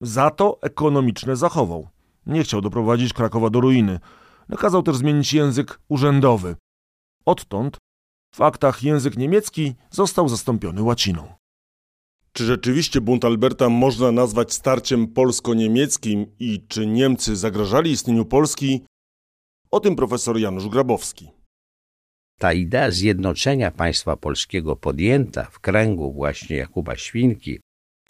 Za to ekonomiczne zachował. Nie chciał doprowadzić Krakowa do ruiny. Nakazał też zmienić język urzędowy. Odtąd w aktach język niemiecki został zastąpiony łaciną. Czy rzeczywiście bunt Alberta można nazwać starciem polsko-niemieckim i czy Niemcy zagrażali istnieniu Polski? O tym profesor Janusz Grabowski. Ta idea zjednoczenia państwa polskiego podjęta w kręgu właśnie Jakuba Świnki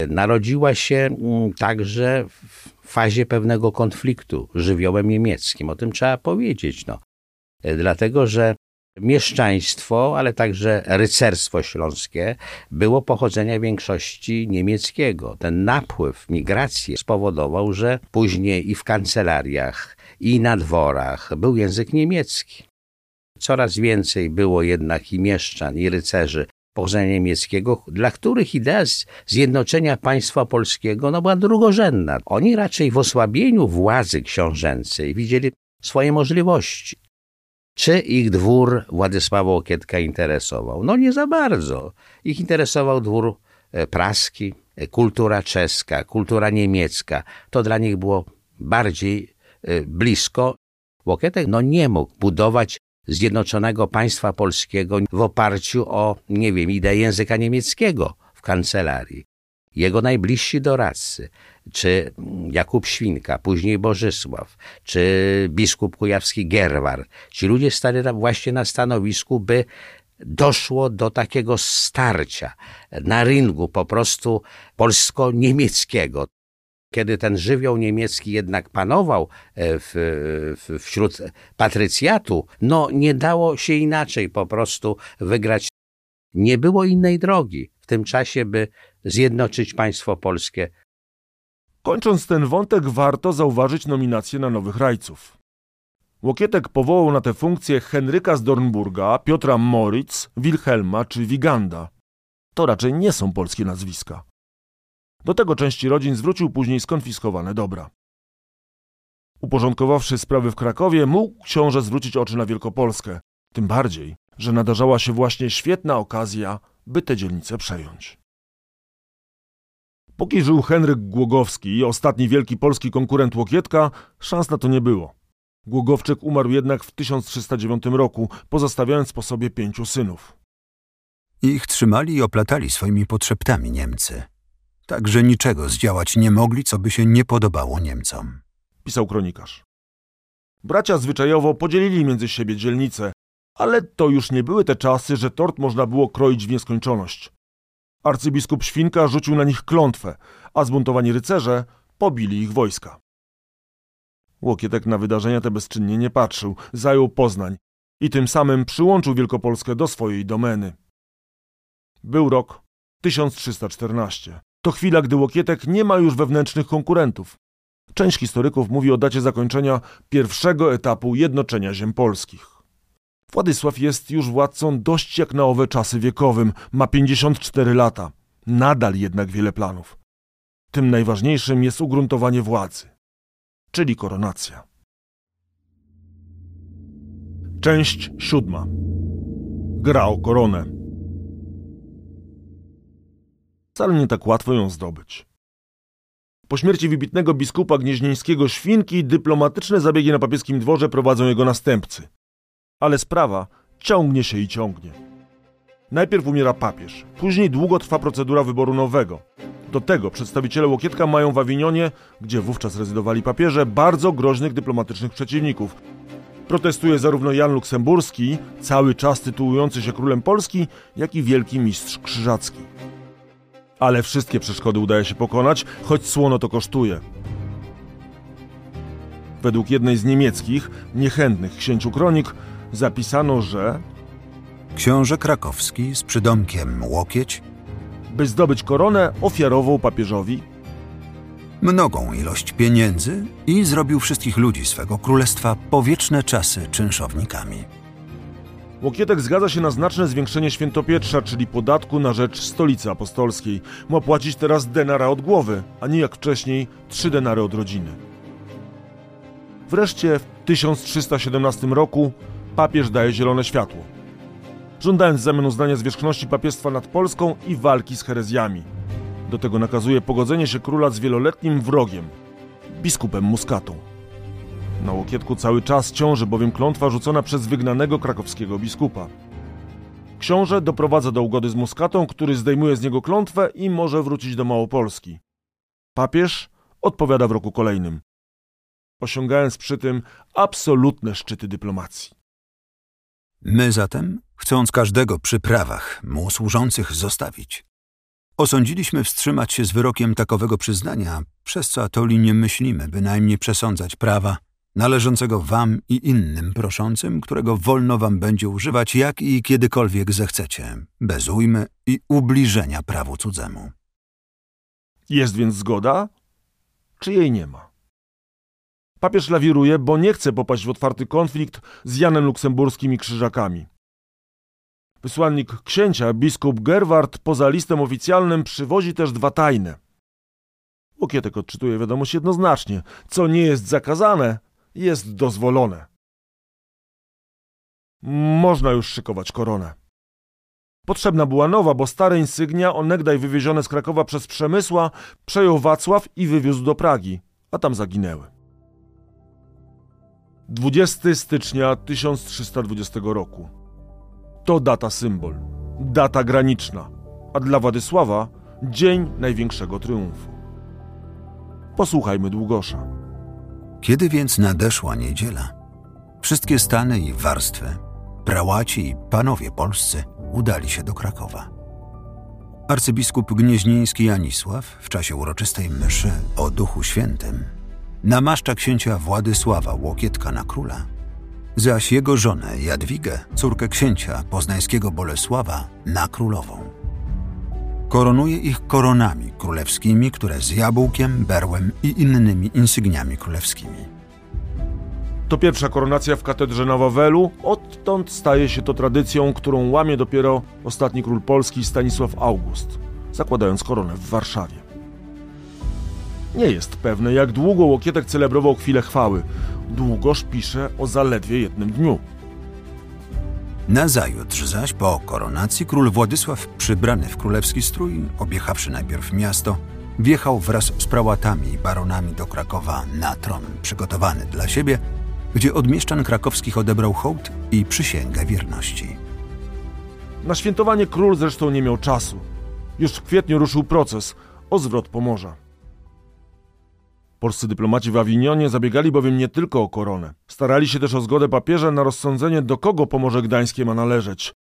narodziła się mm, także w fazie pewnego konfliktu żywiołem niemieckim. O tym trzeba powiedzieć. No. Dlatego, że mieszczaństwo, ale także rycerstwo śląskie było pochodzenia większości niemieckiego. Ten napływ, migracji spowodował, że później i w kancelariach, i na dworach był język niemiecki. Coraz więcej było jednak i mieszczan, i rycerzy pochodzenia niemieckiego, dla których idea zjednoczenia państwa polskiego no, była drugorzędna. Oni raczej w osłabieniu władzy książęcej widzieli swoje możliwości. Czy ich dwór Władysława Okietka interesował? No nie za bardzo. Ich interesował dwór e, praski, e, kultura czeska, kultura niemiecka. To dla nich było bardziej e, blisko. Łokietek no nie mógł budować zjednoczonego państwa polskiego w oparciu o, nie wiem, ideę języka niemieckiego w kancelarii. Jego najbliżsi doradcy, czy Jakub Świnka, później Bożysław, czy biskup kujawski Gerwar, ci ludzie stali właśnie na stanowisku, by doszło do takiego starcia na ringu po prostu polsko-niemieckiego. Kiedy ten żywioł niemiecki jednak panował e, w, w, wśród patrycjatu, no nie dało się inaczej po prostu wygrać. Nie było innej drogi w tym czasie, by zjednoczyć państwo polskie. Kończąc ten wątek, warto zauważyć nominację na nowych rajców. Łokietek powołał na tę funkcję Henryka z Dornburga, Piotra Moritz, Wilhelma czy Wiganda. To raczej nie są polskie nazwiska. Do tego części rodzin zwrócił później skonfiskowane dobra. Uporządkowawszy sprawy w Krakowie, mógł książę zwrócić oczy na Wielkopolskę. Tym bardziej, że nadarzała się właśnie świetna okazja, by tę dzielnicę przejąć. Póki żył Henryk Głogowski, ostatni wielki polski konkurent Łokietka, szans na to nie było. Głogowczyk umarł jednak w 1309 roku, pozostawiając po sobie pięciu synów. Ich trzymali i oplatali swoimi potrzeptami Niemcy. Także niczego zdziałać nie mogli, co by się nie podobało Niemcom. Pisał kronikarz. Bracia zwyczajowo podzielili między siebie dzielnice, ale to już nie były te czasy, że tort można było kroić w nieskończoność. Arcybiskup Świnka rzucił na nich klątwę, a zbuntowani rycerze pobili ich wojska. Łokietek na wydarzenia te bezczynnie nie patrzył, zajął Poznań i tym samym przyłączył Wielkopolskę do swojej domeny. Był rok 1314. To chwila, gdy Łokietek nie ma już wewnętrznych konkurentów. Część historyków mówi o dacie zakończenia pierwszego etapu jednoczenia ziem polskich. Władysław jest już władcą dość jak na owe czasy wiekowym, ma 54 lata. Nadal jednak wiele planów. Tym najważniejszym jest ugruntowanie władzy, czyli koronacja. Część siódma. Gra o koronę. Wcale nie tak łatwo ją zdobyć. Po śmierci wybitnego biskupa gnieźnieńskiego Świnki dyplomatyczne zabiegi na papieskim dworze prowadzą jego następcy ale sprawa ciągnie się i ciągnie. Najpierw umiera papież, później długo trwa procedura wyboru nowego. Do tego przedstawiciele Łokietka mają w Awinionie, gdzie wówczas rezydowali papieże, bardzo groźnych dyplomatycznych przeciwników. Protestuje zarówno Jan Luksemburski, cały czas tytułujący się królem Polski, jak i wielki mistrz krzyżacki. Ale wszystkie przeszkody udaje się pokonać, choć słono to kosztuje. Według jednej z niemieckich, niechętnych księciu kronik, zapisano, że Książę krakowski z przydomkiem Łokieć by zdobyć koronę, ofiarował papieżowi mnogą ilość pieniędzy i zrobił wszystkich ludzi swego królestwa po wieczne czasy czynszownikami. Łokietek zgadza się na znaczne zwiększenie świętopietrza, czyli podatku na rzecz stolicy apostolskiej. Ma płacić teraz denara od głowy, a nie jak wcześniej trzy denary od rodziny. Wreszcie w 1317 roku papież daje zielone światło. Żądając w zamian uznania zwierzchności papiestwa nad Polską i walki z herezjami. Do tego nakazuje pogodzenie się króla z wieloletnim wrogiem, biskupem Muskatą. Na Łokietku cały czas ciąży bowiem klątwa rzucona przez wygnanego krakowskiego biskupa. Książę doprowadza do ugody z Muskatą, który zdejmuje z niego klątwę i może wrócić do Małopolski. Papież odpowiada w roku kolejnym, osiągając przy tym absolutne szczyty dyplomacji. My zatem, chcąc każdego przy prawach mu służących zostawić, osądziliśmy wstrzymać się z wyrokiem takowego przyznania, przez co atoli nie myślimy bynajmniej przesądzać prawa należącego wam i innym proszącym, którego wolno wam będzie używać jak i kiedykolwiek zechcecie, bez ujmy i ubliżenia prawu cudzemu. Jest więc zgoda, czy jej nie ma? Papież lawiruje, bo nie chce popaść w otwarty konflikt z Janem Luksemburskim i Krzyżakami. Wysłannik księcia, biskup Gerward, poza listem oficjalnym przywozi też dwa tajne. Łokietek odczytuje wiadomość jednoznacznie. Co nie jest zakazane, jest dozwolone. Można już szykować koronę. Potrzebna była nowa, bo stare insygnia, onegdaj wywiezione z Krakowa przez Przemysła, przejął Wacław i wywiózł do Pragi, a tam zaginęły. 20 stycznia 1320 roku. To data symbol, data graniczna, a dla Władysława dzień największego triumfu. Posłuchajmy Długosza. Kiedy więc nadeszła niedziela, wszystkie stany i warstwy, prałaci i panowie polscy udali się do Krakowa. Arcybiskup gnieźnieński Anisław w czasie uroczystej mszy o Duchu Świętym namaszcza księcia Władysława Łokietka na króla, zaś jego żonę Jadwigę, córkę księcia poznańskiego Bolesława, na królową. Koronuje ich koronami królewskimi, które z jabłkiem, berłem i innymi insygniami królewskimi. To pierwsza koronacja w katedrze na Wawelu, odtąd staje się to tradycją, którą łamie dopiero ostatni król Polski Stanisław August, zakładając koronę w Warszawie. Nie jest pewne, jak długo Łokietek celebrował chwilę chwały. Długoż pisze o zaledwie jednym dniu. Nazajutrz zaś po koronacji król Władysław, przybrany w królewski strój, objechawszy najpierw miasto, wjechał wraz z prałatami i baronami do Krakowa na tron przygotowany dla siebie, gdzie od mieszczan krakowskich odebrał hołd i przysięgę wierności. Na świętowanie król zresztą nie miał czasu. Już w kwietniu ruszył proces o zwrot Pomorza. Polscy dyplomaci w Awinionie zabiegali bowiem nie tylko o koronę. Starali się też o zgodę papieża na rozsądzenie, do kogo Pomorze Gdańskie ma należeć.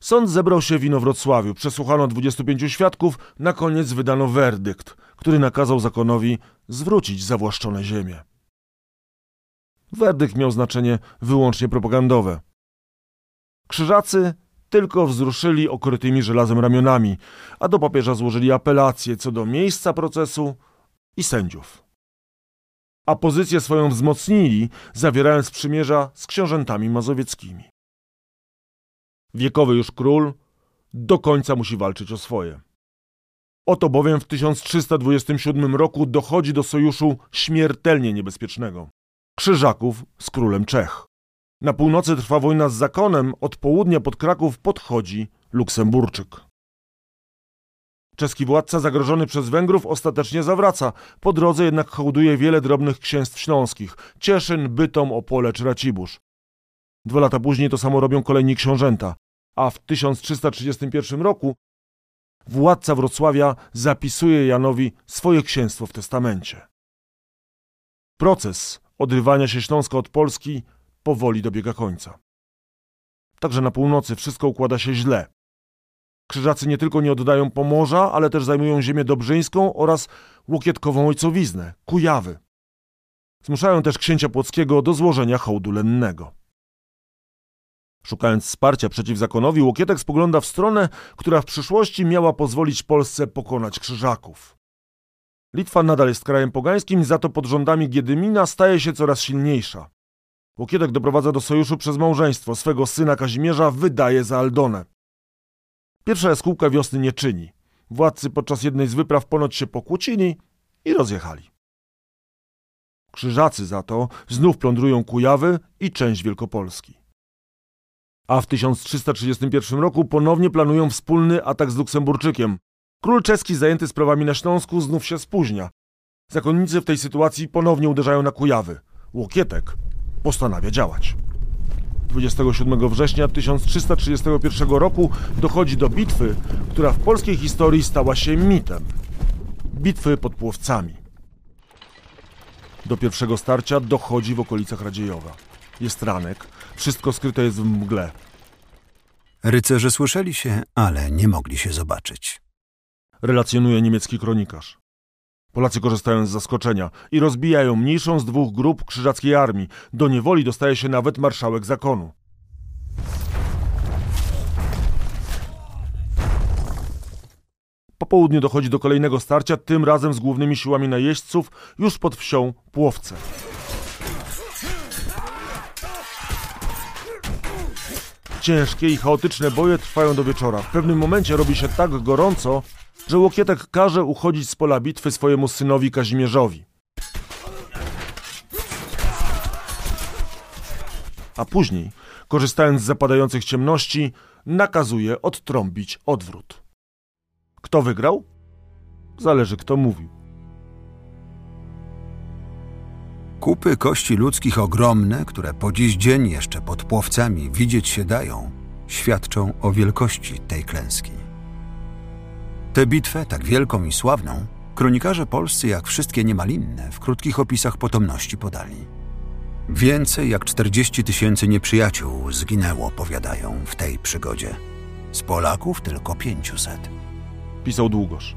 Sąd zebrał się w Inowrocławiu, przesłuchano 25 świadków, na koniec wydano werdykt, który nakazał zakonowi zwrócić zawłaszczone ziemie. Werdykt miał znaczenie wyłącznie propagandowe. Krzyżacy tylko wzruszyli okrytymi żelazem ramionami, a do papieża złożyli apelację co do miejsca procesu i sędziów. A pozycję swoją wzmocnili, zawierając przymierza z książętami mazowieckimi. Wiekowy już król do końca musi walczyć o swoje. Oto bowiem w 1327 roku dochodzi do sojuszu śmiertelnie niebezpiecznego Krzyżaków z królem Czech. Na północy trwa wojna z zakonem, od południa pod Kraków podchodzi Luksemburczyk. Czeski władca zagrożony przez Węgrów ostatecznie zawraca. Po drodze jednak hołduje wiele drobnych księstw śląskich: Cieszyn, Bytom, Opole czy Racibórz. Dwa lata później to samo robią kolejni książęta, a w 1331 roku władca Wrocławia zapisuje Janowi swoje księstwo w testamencie. Proces odrywania się Śląska od Polski powoli dobiega końca. Także na północy wszystko układa się źle. Krzyżacy nie tylko nie oddają Pomorza, ale też zajmują ziemię dobrzyńską oraz łokietkową ojcowiznę, Kujawy. Zmuszają też księcia Płockiego do złożenia hołdu lennego. Szukając wsparcia przeciw zakonowi, Łokietek spogląda w stronę, która w przyszłości miała pozwolić Polsce pokonać Krzyżaków. Litwa nadal jest krajem pogańskim, za to pod rządami Giedymina staje się coraz silniejsza. Łokietek doprowadza do sojuszu przez małżeństwo. Swego syna Kazimierza wydaje za Aldonę. Pierwsza jaskółka wiosny nie czyni. Władcy podczas jednej z wypraw ponoć się pokłócili i rozjechali. Krzyżacy za to znów plądrują Kujawy i część Wielkopolski. A w 1331 roku ponownie planują wspólny atak z Luksemburczykiem. Król czeski zajęty sprawami na Śląsku znów się spóźnia. Zakonnicy w tej sytuacji ponownie uderzają na Kujawy. Łokietek postanawia działać. 27 września 1331 roku dochodzi do bitwy, która w polskiej historii stała się mitem. Bitwy pod Płowcami. Do pierwszego starcia dochodzi w okolicach Radziejowa. Jest ranek, wszystko skryte jest w mgle. Rycerze słyszeli się, ale nie mogli się zobaczyć. relacjonuje niemiecki kronikarz. Polacy korzystają z zaskoczenia i rozbijają mniejszą z dwóch grup krzyżackiej armii. Do niewoli dostaje się nawet marszałek zakonu. Po południu dochodzi do kolejnego starcia, tym razem z głównymi siłami najeźdźców, już pod wsią Płowce. Ciężkie i chaotyczne boje trwają do wieczora. W pewnym momencie robi się tak gorąco, że Łokietek każe uchodzić z pola bitwy swojemu synowi Kazimierzowi. A później, korzystając z zapadających ciemności, nakazuje odtrąbić odwrót. Kto wygrał? Zależy kto mówił. Kupy kości ludzkich ogromne, które po dziś dzień jeszcze pod płowcami widzieć się dają, świadczą o wielkości tej klęski. Tę bitwę, tak wielką i sławną, kronikarze polscy, jak wszystkie niemal inne, w krótkich opisach potomności podali. Więcej jak 40 tysięcy nieprzyjaciół zginęło, powiadają, w tej przygodzie. Z Polaków tylko 500. Pisał Długosz.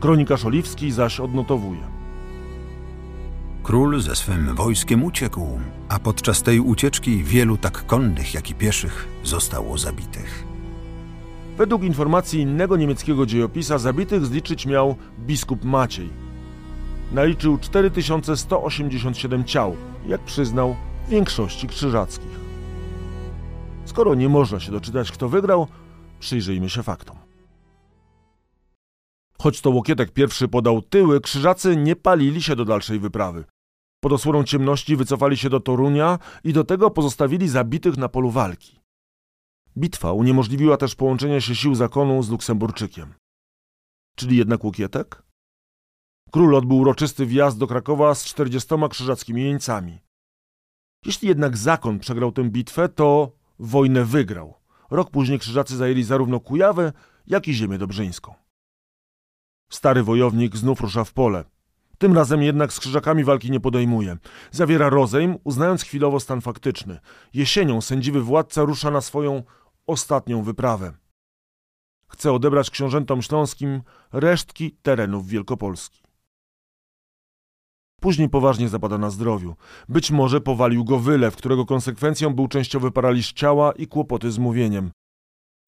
Kronikarz Oliwski zaś odnotowuje. Król ze swym wojskiem uciekł, a podczas tej ucieczki wielu tak konnych, jak i pieszych zostało zabitych. Według informacji innego niemieckiego dziejopisa zabitych zliczyć miał biskup Maciej. Naliczył 4187 ciał, jak przyznał, w większości krzyżackich. Skoro nie można się doczytać, kto wygrał, przyjrzyjmy się faktom. Choć to Łokietek pierwszy podał tyły, krzyżacy nie palili się do dalszej wyprawy. Pod osłoną ciemności wycofali się do Torunia i do tego pozostawili zabitych na polu walki. Bitwa uniemożliwiła też połączenie się sił zakonu z Luksemburczykiem. Czyli jednak Łokietek? Król odbył uroczysty wjazd do Krakowa z czterdziestoma krzyżackimi jeńcami. Jeśli jednak zakon przegrał tę bitwę, to wojnę wygrał. Rok później krzyżacy zajęli zarówno Kujawę, jak i ziemię dobrzyńską. Stary wojownik znów rusza w pole. Tym razem jednak z krzyżakami walki nie podejmuje. Zawiera rozejm, uznając chwilowo stan faktyczny. Jesienią sędziwy władca rusza na swoją ostatnią wyprawę. Chce odebrać książętom śląskim resztki terenów Wielkopolski. Później poważnie zapada na zdrowiu. Być może powalił go wylew, którego konsekwencją był częściowy paraliż ciała i kłopoty z mówieniem.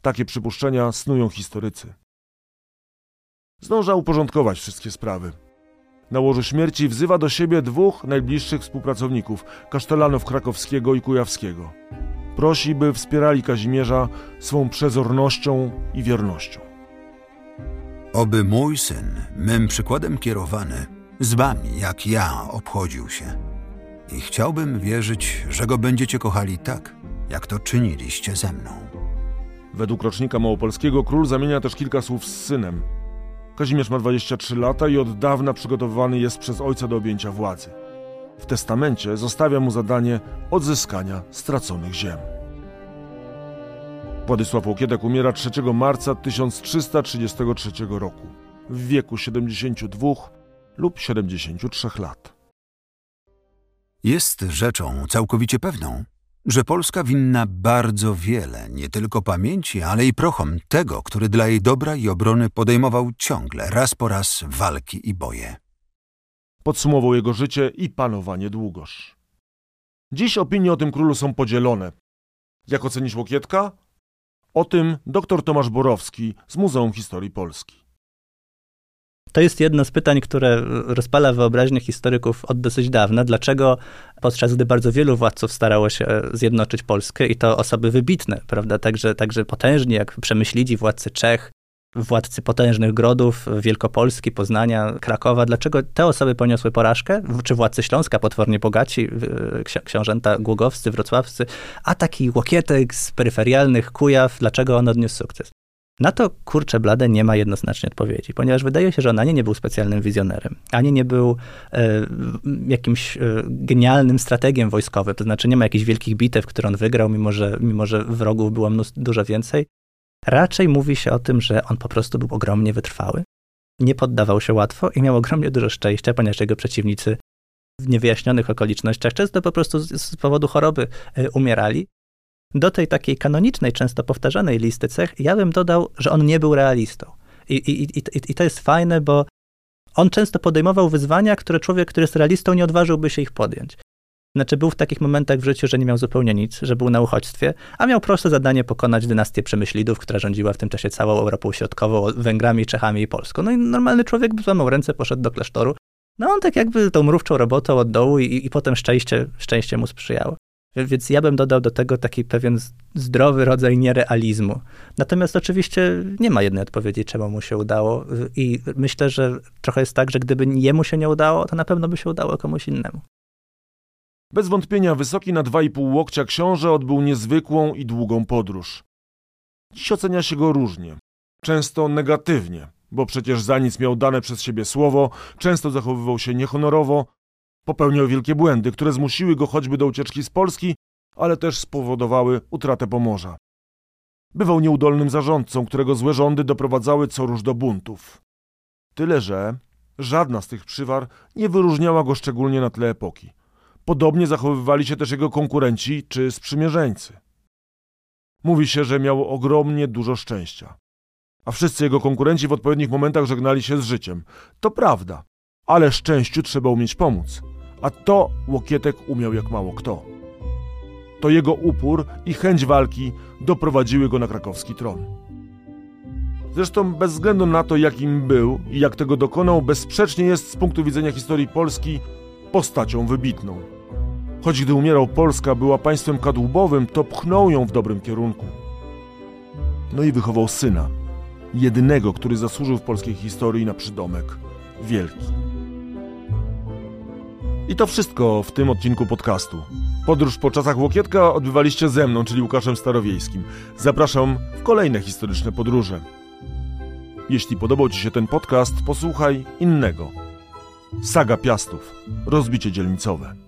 Takie przypuszczenia snują historycy. Zdąża uporządkować wszystkie sprawy. Na łożu śmierci wzywa do siebie dwóch najbliższych współpracowników, kasztelanów krakowskiego i kujawskiego. Prosi, by wspierali Kazimierza swą przezornością i wiernością. Oby mój syn, mym przykładem kierowany, z wami, jak ja, obchodził się. I chciałbym wierzyć, że go będziecie kochali tak, jak to czyniliście ze mną. Według rocznika małopolskiego król zamienia też kilka słów z synem. Kazimierz ma 23 lata i od dawna przygotowywany jest przez ojca do objęcia władzy. W testamencie zostawia mu zadanie odzyskania straconych ziem. Władysław Łokietek umiera 3 marca 1333 roku w wieku 72 lub 73 lat. Jest rzeczą całkowicie pewną, że Polska winna bardzo wiele, nie tylko pamięci, ale i prochom tego, który dla jej dobra i obrony podejmował ciągle, raz po raz, walki i boje. Podsumował jego życie i panowanie Długosz. Dziś opinie o tym królu są podzielone. Jak ocenisz Łokietka? O tym dr Tomasz Borowski z Muzeum Historii Polski. To jest jedno z pytań, które rozpala wyobraźnię historyków od dosyć dawna. Dlaczego podczas gdy bardzo wielu władców starało się zjednoczyć Polskę i to osoby wybitne, prawda, także, także potężni jak Przemyślidzi, władcy Czech, władcy potężnych grodów, Wielkopolski, Poznania, Krakowa. Dlaczego te osoby poniosły porażkę? Czy władcy Śląska, potwornie bogaci, książęta głogowscy, wrocławscy, a taki Łokietek z peryferialnych Kujaw, dlaczego on odniósł sukces? Na to kurcze blade nie ma jednoznacznej odpowiedzi, ponieważ wydaje się, że on ani nie był specjalnym wizjonerem, ani nie był e, jakimś e, genialnym strategiem wojskowym, to znaczy nie ma jakichś wielkich bitew, które on wygrał, mimo że, mimo że wrogów było mnóstwo, dużo więcej. Raczej mówi się o tym, że on po prostu był ogromnie wytrwały, nie poddawał się łatwo i miał ogromnie dużo szczęścia, ponieważ jego przeciwnicy w niewyjaśnionych okolicznościach często po prostu z, z powodu choroby e, umierali. Do tej takiej kanonicznej, często powtarzanej listy cech, ja bym dodał, że on nie był realistą. I, i, i, i to jest fajne, bo on często podejmował wyzwania, które człowiek, który jest realistą, nie odważyłby się ich podjąć. Znaczy, był w takich momentach w życiu, że nie miał zupełnie nic, że był na uchodźstwie, a miał proste zadanie pokonać dynastię Przemyślidów, która rządziła w tym czasie całą Europą Środkową, Węgrami, Czechami i Polską. No i normalny człowiek by złamał ręce, poszedł do klasztoru. No on tak jakby tą mrówczą robotą od dołu i, i potem szczęście, szczęście mu sprzyjało. Więc ja bym dodał do tego taki pewien zdrowy rodzaj nierealizmu. Natomiast oczywiście nie ma jednej odpowiedzi, czemu mu się udało. I myślę, że trochę jest tak, że gdyby jemu się nie udało, to na pewno by się udało komuś innemu. Bez wątpienia wysoki na 2,5 łokcia książę odbył niezwykłą i długą podróż. Dziś ocenia się go różnie, często negatywnie, bo przecież za nic miał dane przez siebie słowo, często zachowywał się niehonorowo, popełniał wielkie błędy, które zmusiły go choćby do ucieczki z Polski, ale też spowodowały utratę Pomorza. Bywał nieudolnym zarządcą, którego złe rządy doprowadzały co róż do buntów. Tyle, że żadna z tych przywar nie wyróżniała go szczególnie na tle epoki. Podobnie zachowywali się też jego konkurenci czy sprzymierzeńcy. Mówi się, że miał ogromnie dużo szczęścia. A wszyscy jego konkurenci w odpowiednich momentach żegnali się z życiem. To prawda, ale szczęściu trzeba umieć pomóc. A to Łokietek umiał jak mało kto. To jego upór i chęć walki doprowadziły go na krakowski tron. Zresztą bez względu na to, jakim był i jak tego dokonał, bezsprzecznie jest z punktu widzenia historii Polski postacią wybitną. Choć gdy umierał Polska była państwem kadłubowym, to pchnął ją w dobrym kierunku. No i wychował syna, jedynego, który zasłużył w polskiej historii na przydomek wielki. I to wszystko w tym odcinku podcastu. Podróż po czasach Łokietka odbywaliście ze mną, czyli Łukaszem Starowiejskim. Zapraszam w kolejne historyczne podróże. Jeśli podobał Ci się ten podcast, posłuchaj innego. Saga Piastów. Rozbicie dzielnicowe.